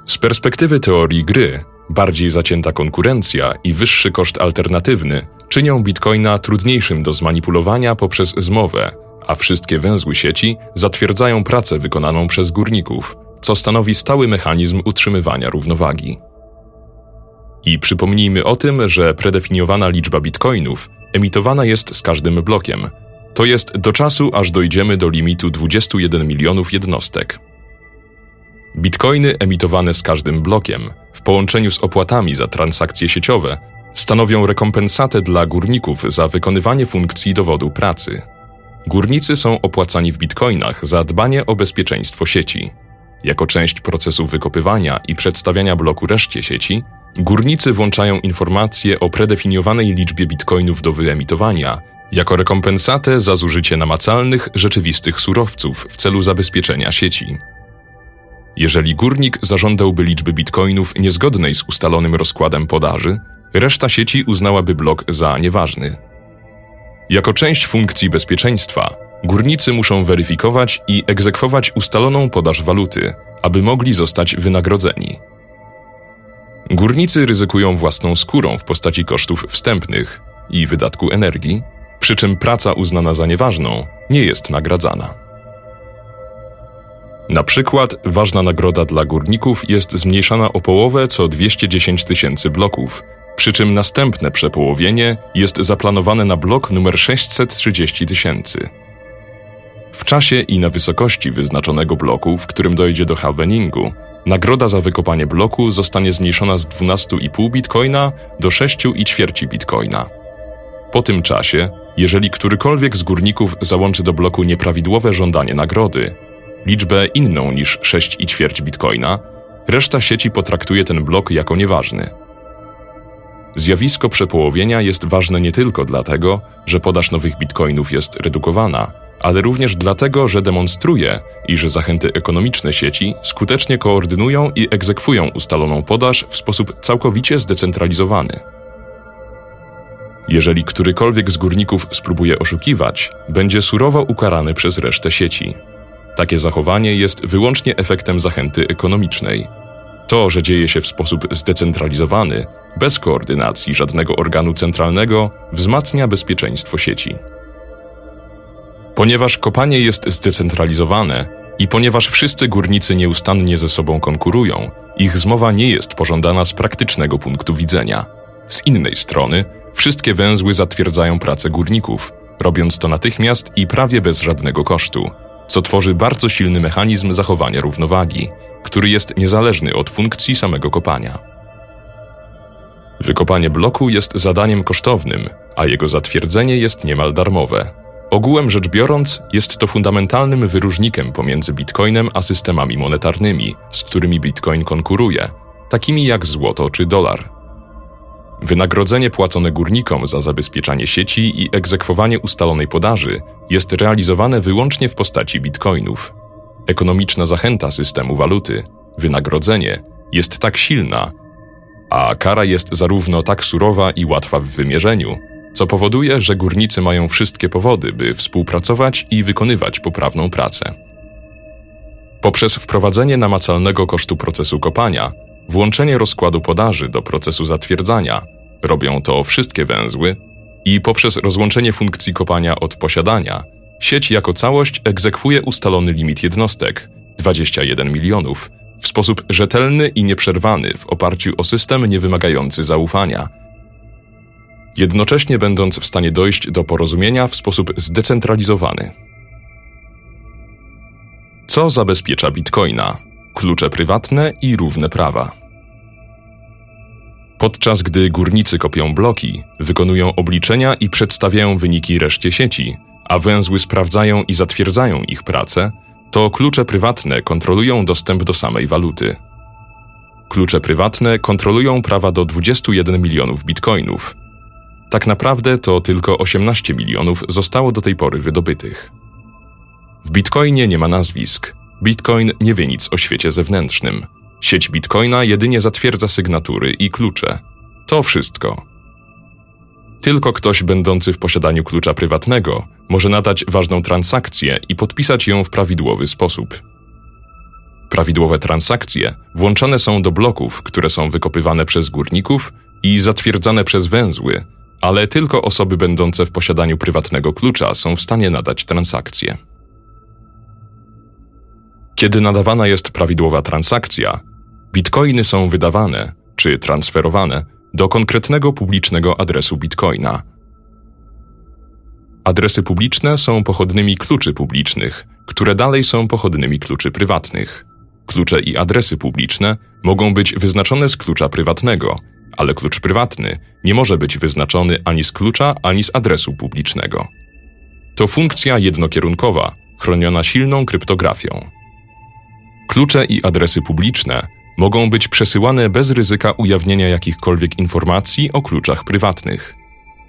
Z perspektywy teorii gry, bardziej zacięta konkurencja i wyższy koszt alternatywny czynią bitcoina trudniejszym do zmanipulowania poprzez zmowę, a wszystkie węzły sieci zatwierdzają pracę wykonaną przez górników, co stanowi stały mechanizm utrzymywania równowagi. I przypomnijmy o tym, że predefiniowana liczba bitcoinów emitowana jest z każdym blokiem, to jest do czasu, aż dojdziemy do limitu 21 milionów jednostek. Bitcoiny emitowane z każdym blokiem, w połączeniu z opłatami za transakcje sieciowe, stanowią rekompensatę dla górników za wykonywanie funkcji dowodu pracy. Górnicy są opłacani w bitcoinach za dbanie o bezpieczeństwo sieci. Jako część procesu wykopywania i przedstawiania bloku reszcie sieci, Górnicy włączają informacje o predefiniowanej liczbie bitcoinów do wyemitowania jako rekompensatę za zużycie namacalnych, rzeczywistych surowców w celu zabezpieczenia sieci. Jeżeli górnik zażądałby liczby bitcoinów niezgodnej z ustalonym rozkładem podaży, reszta sieci uznałaby blok za nieważny. Jako część funkcji bezpieczeństwa, górnicy muszą weryfikować i egzekwować ustaloną podaż waluty, aby mogli zostać wynagrodzeni. Górnicy ryzykują własną skórą w postaci kosztów wstępnych i wydatku energii, przy czym praca uznana za nieważną nie jest nagradzana. Na przykład ważna nagroda dla górników jest zmniejszana o połowę co 210 tysięcy bloków, przy czym następne przepołowienie jest zaplanowane na blok numer 630 tysięcy. W czasie i na wysokości wyznaczonego bloku, w którym dojdzie do halveningu, nagroda za wykopanie bloku zostanie zmniejszona z 12,5 bitcoina do 6,4 bitcoina. Po tym czasie, jeżeli którykolwiek z górników załączy do bloku nieprawidłowe żądanie nagrody, liczbę inną niż 6,4 bitcoina, reszta sieci potraktuje ten blok jako nieważny. Zjawisko przepołowienia jest ważne nie tylko dlatego, że podaż nowych bitcoinów jest redukowana, ale również dlatego, że demonstruje, iż zachęty ekonomiczne sieci skutecznie koordynują i egzekwują ustaloną podaż w sposób całkowicie zdecentralizowany. Jeżeli którykolwiek z górników spróbuje oszukiwać, będzie surowo ukarany przez resztę sieci. Takie zachowanie jest wyłącznie efektem zachęty ekonomicznej. To, że dzieje się w sposób zdecentralizowany, bez koordynacji żadnego organu centralnego, wzmacnia bezpieczeństwo sieci. Ponieważ kopanie jest zdecentralizowane i ponieważ wszyscy górnicy nieustannie ze sobą konkurują, ich zmowa nie jest pożądana z praktycznego punktu widzenia. Z innej strony, wszystkie węzły zatwierdzają pracę górników, robiąc to natychmiast i prawie bez żadnego kosztu, co tworzy bardzo silny mechanizm zachowania równowagi, który jest niezależny od funkcji samego kopania. Wykopanie bloku jest zadaniem kosztownym, a jego zatwierdzenie jest niemal darmowe. Ogółem rzecz biorąc, jest to fundamentalnym wyróżnikiem pomiędzy bitcoinem a systemami monetarnymi, z którymi bitcoin konkuruje, takimi jak złoto czy dolar. Wynagrodzenie płacone górnikom za zabezpieczanie sieci i egzekwowanie ustalonej podaży jest realizowane wyłącznie w postaci bitcoinów. Ekonomiczna zachęta systemu waluty, wynagrodzenie, jest tak silna, a kara jest zarówno tak surowa i łatwa w wymierzeniu, co powoduje, że górnicy mają wszystkie powody, by współpracować i wykonywać poprawną pracę. Poprzez wprowadzenie namacalnego kosztu procesu kopania, włączenie rozkładu podaży do procesu zatwierdzania, robią to wszystkie węzły, i poprzez rozłączenie funkcji kopania od posiadania, sieć jako całość egzekwuje ustalony limit jednostek 21 milionów w sposób rzetelny i nieprzerwany w oparciu o system niewymagający zaufania. Jednocześnie będąc w stanie dojść do porozumienia w sposób zdecentralizowany. Co zabezpiecza bitcoina? Klucze prywatne i równe prawa. Podczas gdy górnicy kopią bloki, wykonują obliczenia i przedstawiają wyniki reszcie sieci, a węzły sprawdzają i zatwierdzają ich pracę, to klucze prywatne kontrolują dostęp do samej waluty. Klucze prywatne kontrolują prawa do 21 milionów bitcoinów. Tak naprawdę to tylko 18 milionów zostało do tej pory wydobytych. W bitcoinie nie ma nazwisk. Bitcoin nie wie nic o świecie zewnętrznym. Sieć bitcoina jedynie zatwierdza sygnatury i klucze. To wszystko. Tylko ktoś będący w posiadaniu klucza prywatnego może nadać ważną transakcję i podpisać ją w prawidłowy sposób. Prawidłowe transakcje włączane są do bloków, które są wykopywane przez górników i zatwierdzane przez węzły, ale tylko osoby będące w posiadaniu prywatnego klucza są w stanie nadać transakcję. Kiedy nadawana jest prawidłowa transakcja, bitcoiny są wydawane czy transferowane do konkretnego publicznego adresu bitcoina. Adresy publiczne są pochodnymi kluczy publicznych, które dalej są pochodnymi kluczy prywatnych. Klucze i adresy publiczne mogą być wyznaczone z klucza prywatnego, ale klucz prywatny nie może być wyznaczony ani z klucza, ani z adresu publicznego. To funkcja jednokierunkowa, chroniona silną kryptografią. Klucze i adresy publiczne mogą być przesyłane bez ryzyka ujawnienia jakichkolwiek informacji o kluczach prywatnych.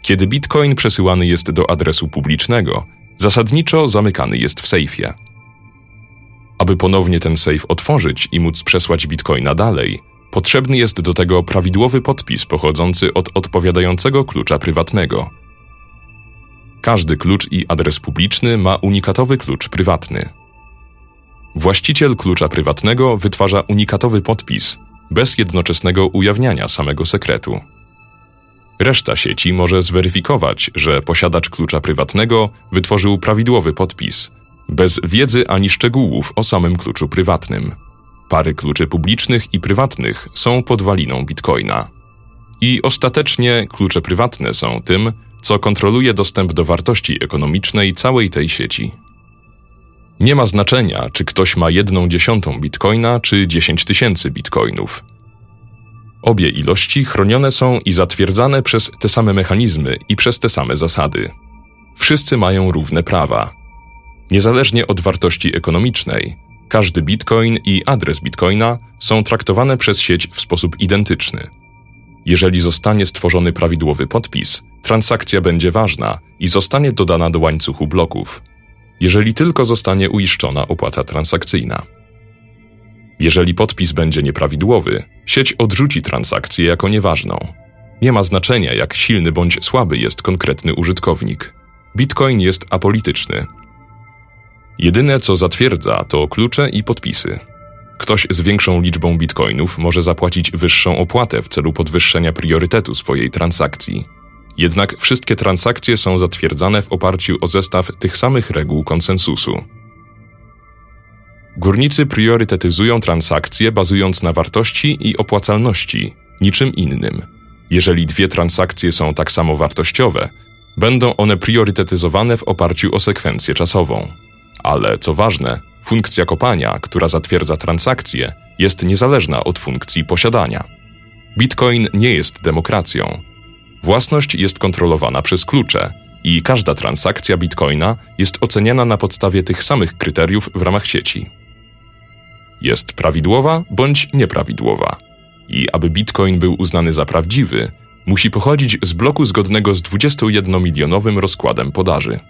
Kiedy bitcoin przesyłany jest do adresu publicznego, zasadniczo zamykany jest w sejfie. Aby ponownie ten sejf otworzyć i móc przesłać bitcoina dalej, potrzebny jest do tego prawidłowy podpis pochodzący od odpowiadającego klucza prywatnego. Każdy klucz i adres publiczny ma unikatowy klucz prywatny. Właściciel klucza prywatnego wytwarza unikatowy podpis, bez jednoczesnego ujawniania samego sekretu. Reszta sieci może zweryfikować, że posiadacz klucza prywatnego wytworzył prawidłowy podpis, bez wiedzy ani szczegółów o samym kluczu prywatnym. Pary kluczy publicznych i prywatnych są podwaliną bitcoina. I ostatecznie klucze prywatne są tym, co kontroluje dostęp do wartości ekonomicznej całej tej sieci. Nie ma znaczenia, czy ktoś ma jedną dziesiątą bitcoina, czy 10 tysięcy bitcoinów. Obie ilości chronione są i zatwierdzane przez te same mechanizmy i przez te same zasady. Wszyscy mają równe prawa. Niezależnie od wartości ekonomicznej, każdy bitcoin i adres bitcoina są traktowane przez sieć w sposób identyczny. Jeżeli zostanie stworzony prawidłowy podpis, transakcja będzie ważna i zostanie dodana do łańcuchu bloków jeżeli tylko zostanie uiszczona opłata transakcyjna. Jeżeli podpis będzie nieprawidłowy, sieć odrzuci transakcję jako nieważną. Nie ma znaczenia, jak silny bądź słaby jest konkretny użytkownik. Bitcoin jest apolityczny. Jedyne, co zatwierdza, to klucze i podpisy. Ktoś z większą liczbą bitcoinów może zapłacić wyższą opłatę w celu podwyższenia priorytetu swojej transakcji. Jednak wszystkie transakcje są zatwierdzane w oparciu o zestaw tych samych reguł konsensusu. Górnicy priorytetyzują transakcje bazując na wartości i opłacalności, niczym innym. Jeżeli dwie transakcje są tak samo wartościowe, będą one priorytetyzowane w oparciu o sekwencję czasową. Ale co ważne, funkcja kopania, która zatwierdza transakcje, jest niezależna od funkcji posiadania. Bitcoin nie jest demokracją, Własność jest kontrolowana przez klucze i każda transakcja bitcoina jest oceniana na podstawie tych samych kryteriów w ramach sieci. Jest prawidłowa bądź nieprawidłowa. I aby bitcoin był uznany za prawdziwy, musi pochodzić z bloku zgodnego z 21-milionowym rozkładem podaży.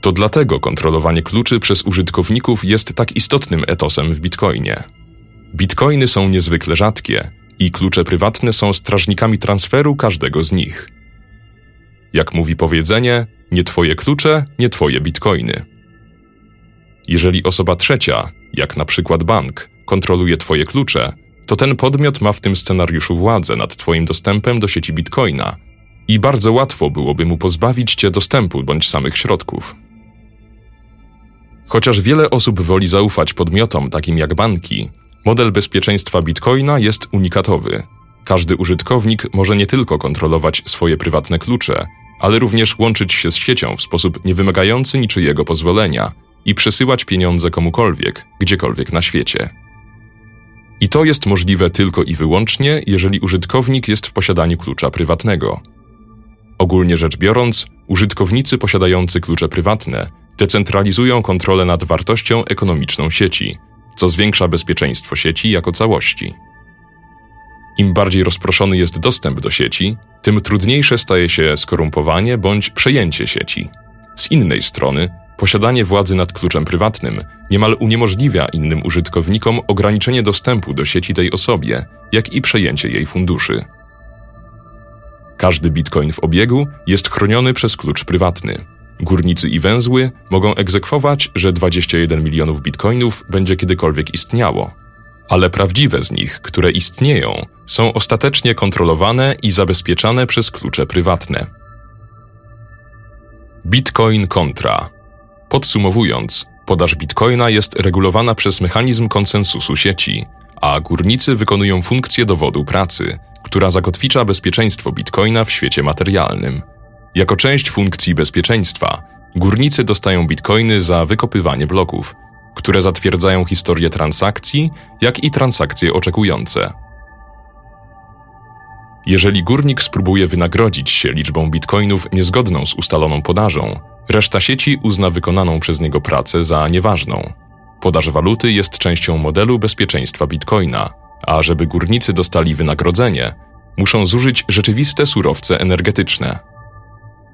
To dlatego kontrolowanie kluczy przez użytkowników jest tak istotnym etosem w bitcoinie. Bitcoiny są niezwykle rzadkie i klucze prywatne są strażnikami transferu każdego z nich. Jak mówi powiedzenie, nie twoje klucze, nie twoje bitcoiny. Jeżeli osoba trzecia, jak na przykład bank, kontroluje twoje klucze, to ten podmiot ma w tym scenariuszu władzę nad twoim dostępem do sieci bitcoina i bardzo łatwo byłoby mu pozbawić cię dostępu bądź samych środków. Chociaż wiele osób woli zaufać podmiotom takim jak banki, Model bezpieczeństwa Bitcoina jest unikatowy. Każdy użytkownik może nie tylko kontrolować swoje prywatne klucze, ale również łączyć się z siecią w sposób niewymagający niczyjego pozwolenia i przesyłać pieniądze komukolwiek, gdziekolwiek na świecie. I to jest możliwe tylko i wyłącznie, jeżeli użytkownik jest w posiadaniu klucza prywatnego. Ogólnie rzecz biorąc, użytkownicy posiadający klucze prywatne decentralizują kontrolę nad wartością ekonomiczną sieci, co zwiększa bezpieczeństwo sieci jako całości. Im bardziej rozproszony jest dostęp do sieci, tym trudniejsze staje się skorumpowanie bądź przejęcie sieci. Z innej strony, posiadanie władzy nad kluczem prywatnym niemal uniemożliwia innym użytkownikom ograniczenie dostępu do sieci tej osobie, jak i przejęcie jej funduszy. Każdy bitcoin w obiegu jest chroniony przez klucz prywatny. Górnicy i węzły mogą egzekwować, że 21 milionów bitcoinów będzie kiedykolwiek istniało. Ale prawdziwe z nich, które istnieją, są ostatecznie kontrolowane i zabezpieczane przez klucze prywatne. Bitcoin kontra. Podsumowując, podaż bitcoina jest regulowana przez mechanizm konsensusu sieci, a górnicy wykonują funkcję dowodu pracy, która zakotwicza bezpieczeństwo bitcoina w świecie materialnym. Jako część funkcji bezpieczeństwa, górnicy dostają bitcoiny za wykopywanie bloków, które zatwierdzają historię transakcji, jak i transakcje oczekujące. Jeżeli górnik spróbuje wynagrodzić się liczbą bitcoinów niezgodną z ustaloną podażą, reszta sieci uzna wykonaną przez niego pracę za nieważną. Podaż waluty jest częścią modelu bezpieczeństwa bitcoina, a żeby górnicy dostali wynagrodzenie, muszą zużyć rzeczywiste surowce energetyczne.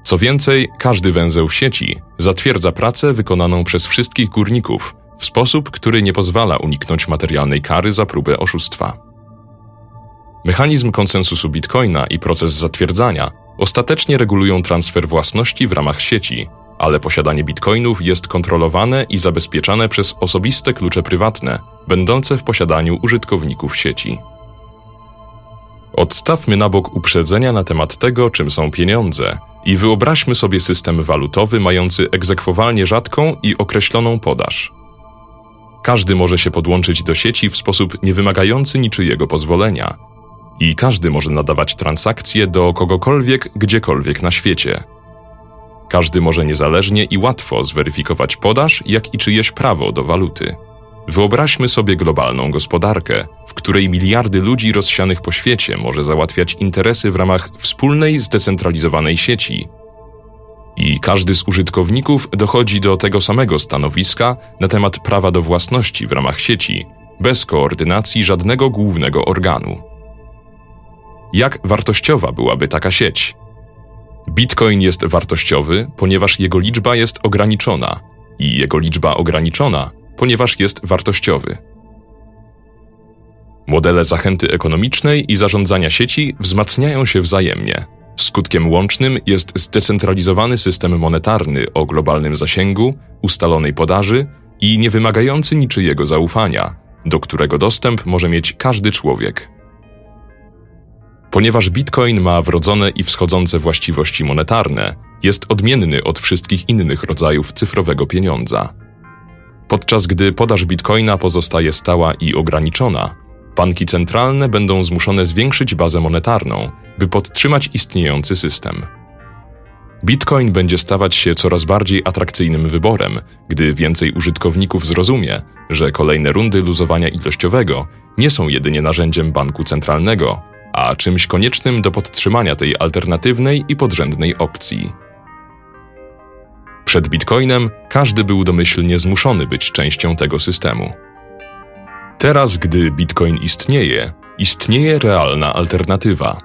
Co więcej, każdy węzeł sieci zatwierdza pracę wykonaną przez wszystkich górników w sposób, który nie pozwala uniknąć materialnej kary za próbę oszustwa. Mechanizm konsensusu bitcoina i proces zatwierdzania ostatecznie regulują transfer własności w ramach sieci, ale posiadanie bitcoinów jest kontrolowane i zabezpieczane przez osobiste klucze prywatne, będące w posiadaniu użytkowników sieci. Odstawmy na bok uprzedzenia na temat tego, czym są pieniądze i wyobraźmy sobie system walutowy mający egzekwowalnie rzadką i określoną podaż. Każdy może się podłączyć do sieci w sposób niewymagający niczyjego pozwolenia i każdy może nadawać transakcje do kogokolwiek, gdziekolwiek na świecie. Każdy może niezależnie i łatwo zweryfikować podaż, jak i czyjeś prawo do waluty. Wyobraźmy sobie globalną gospodarkę, w której miliardy ludzi rozsianych po świecie może załatwiać interesy w ramach wspólnej, zdecentralizowanej sieci. I każdy z użytkowników dochodzi do tego samego stanowiska na temat prawa do własności w ramach sieci, bez koordynacji żadnego głównego organu. Jak wartościowa byłaby taka sieć? Bitcoin jest wartościowy, ponieważ jego liczba jest ograniczona, i jego liczba ograniczona, ponieważ jest wartościowy. Modele zachęty ekonomicznej i zarządzania sieci wzmacniają się wzajemnie. Skutkiem łącznym jest zdecentralizowany system monetarny o globalnym zasięgu, ustalonej podaży i niewymagający niczyjego zaufania, do którego dostęp może mieć każdy człowiek. Ponieważ Bitcoin ma wrodzone i wschodzące właściwości monetarne, jest odmienny od wszystkich innych rodzajów cyfrowego pieniądza. Podczas gdy podaż bitcoina pozostaje stała i ograniczona, banki centralne będą zmuszone zwiększyć bazę monetarną, by podtrzymać istniejący system. Bitcoin będzie stawać się coraz bardziej atrakcyjnym wyborem, gdy więcej użytkowników zrozumie, że kolejne rundy luzowania ilościowego nie są jedynie narzędziem banku centralnego, a czymś koniecznym do podtrzymania tej alternatywnej i podrzędnej opcji. Przed Bitcoinem każdy był domyślnie zmuszony być częścią tego systemu. Teraz, gdy Bitcoin istnieje, istnieje realna alternatywa.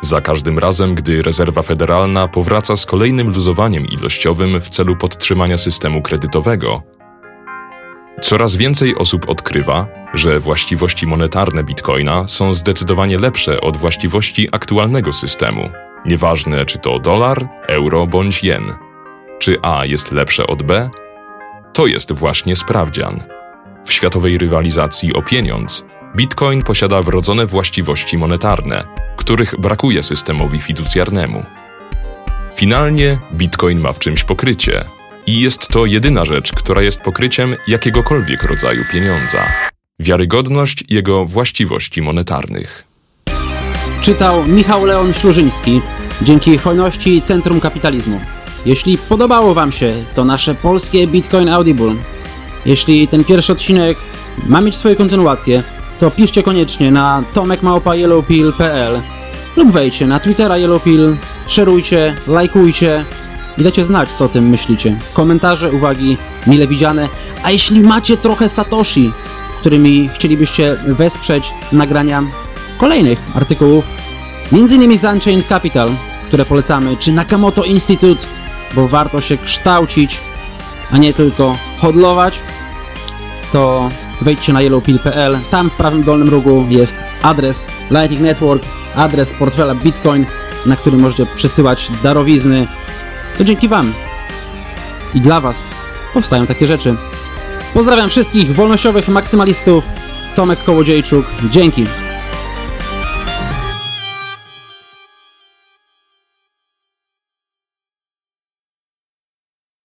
Za każdym razem, gdy rezerwa federalna powraca z kolejnym luzowaniem ilościowym w celu podtrzymania systemu kredytowego, coraz więcej osób odkrywa, że właściwości monetarne bitcoina są zdecydowanie lepsze od właściwości aktualnego systemu, nieważne czy to dolar, euro bądź jen. Czy A jest lepsze od B? To jest właśnie sprawdzian. W światowej rywalizacji o pieniądz, Bitcoin posiada wrodzone właściwości monetarne, których brakuje systemowi fiducjarnemu. Finalnie Bitcoin ma w czymś pokrycie i jest to jedyna rzecz, która jest pokryciem jakiegokolwiek rodzaju pieniądza wiarygodność jego właściwości monetarnych. Czytał Michał Leon Ślużyński dzięki hojności Centrum Kapitalizmu. Jeśli podobało Wam się to nasze polskie Bitcoin Audible, jeśli ten pierwszy odcinek ma mieć swoje kontynuacje, to piszcie koniecznie na tomekmałpa.yellowpill.pl lub wejdźcie na Twittera Yellowpill, szerujcie, lajkujcie i dajcie znać, co o tym myślicie. Komentarze, uwagi mile widziane. A jeśli macie trochę Satoshi, którymi chcielibyście wesprzeć nagrania kolejnych artykułów, m.in. z Unchained Capital, które polecamy, czy Nakamoto Institute, bo warto się kształcić, a nie tylko hodlować, to wejdźcie na yellowpill.pl. Tam w prawym dolnym rogu jest adres Lightning Network, adres portfela Bitcoin, na który możecie przesyłać darowizny. To dzięki Wam i dla Was powstają takie rzeczy. Pozdrawiam wszystkich wolnościowych maksymalistów. Tomek Kołodziejczuk. Dzięki.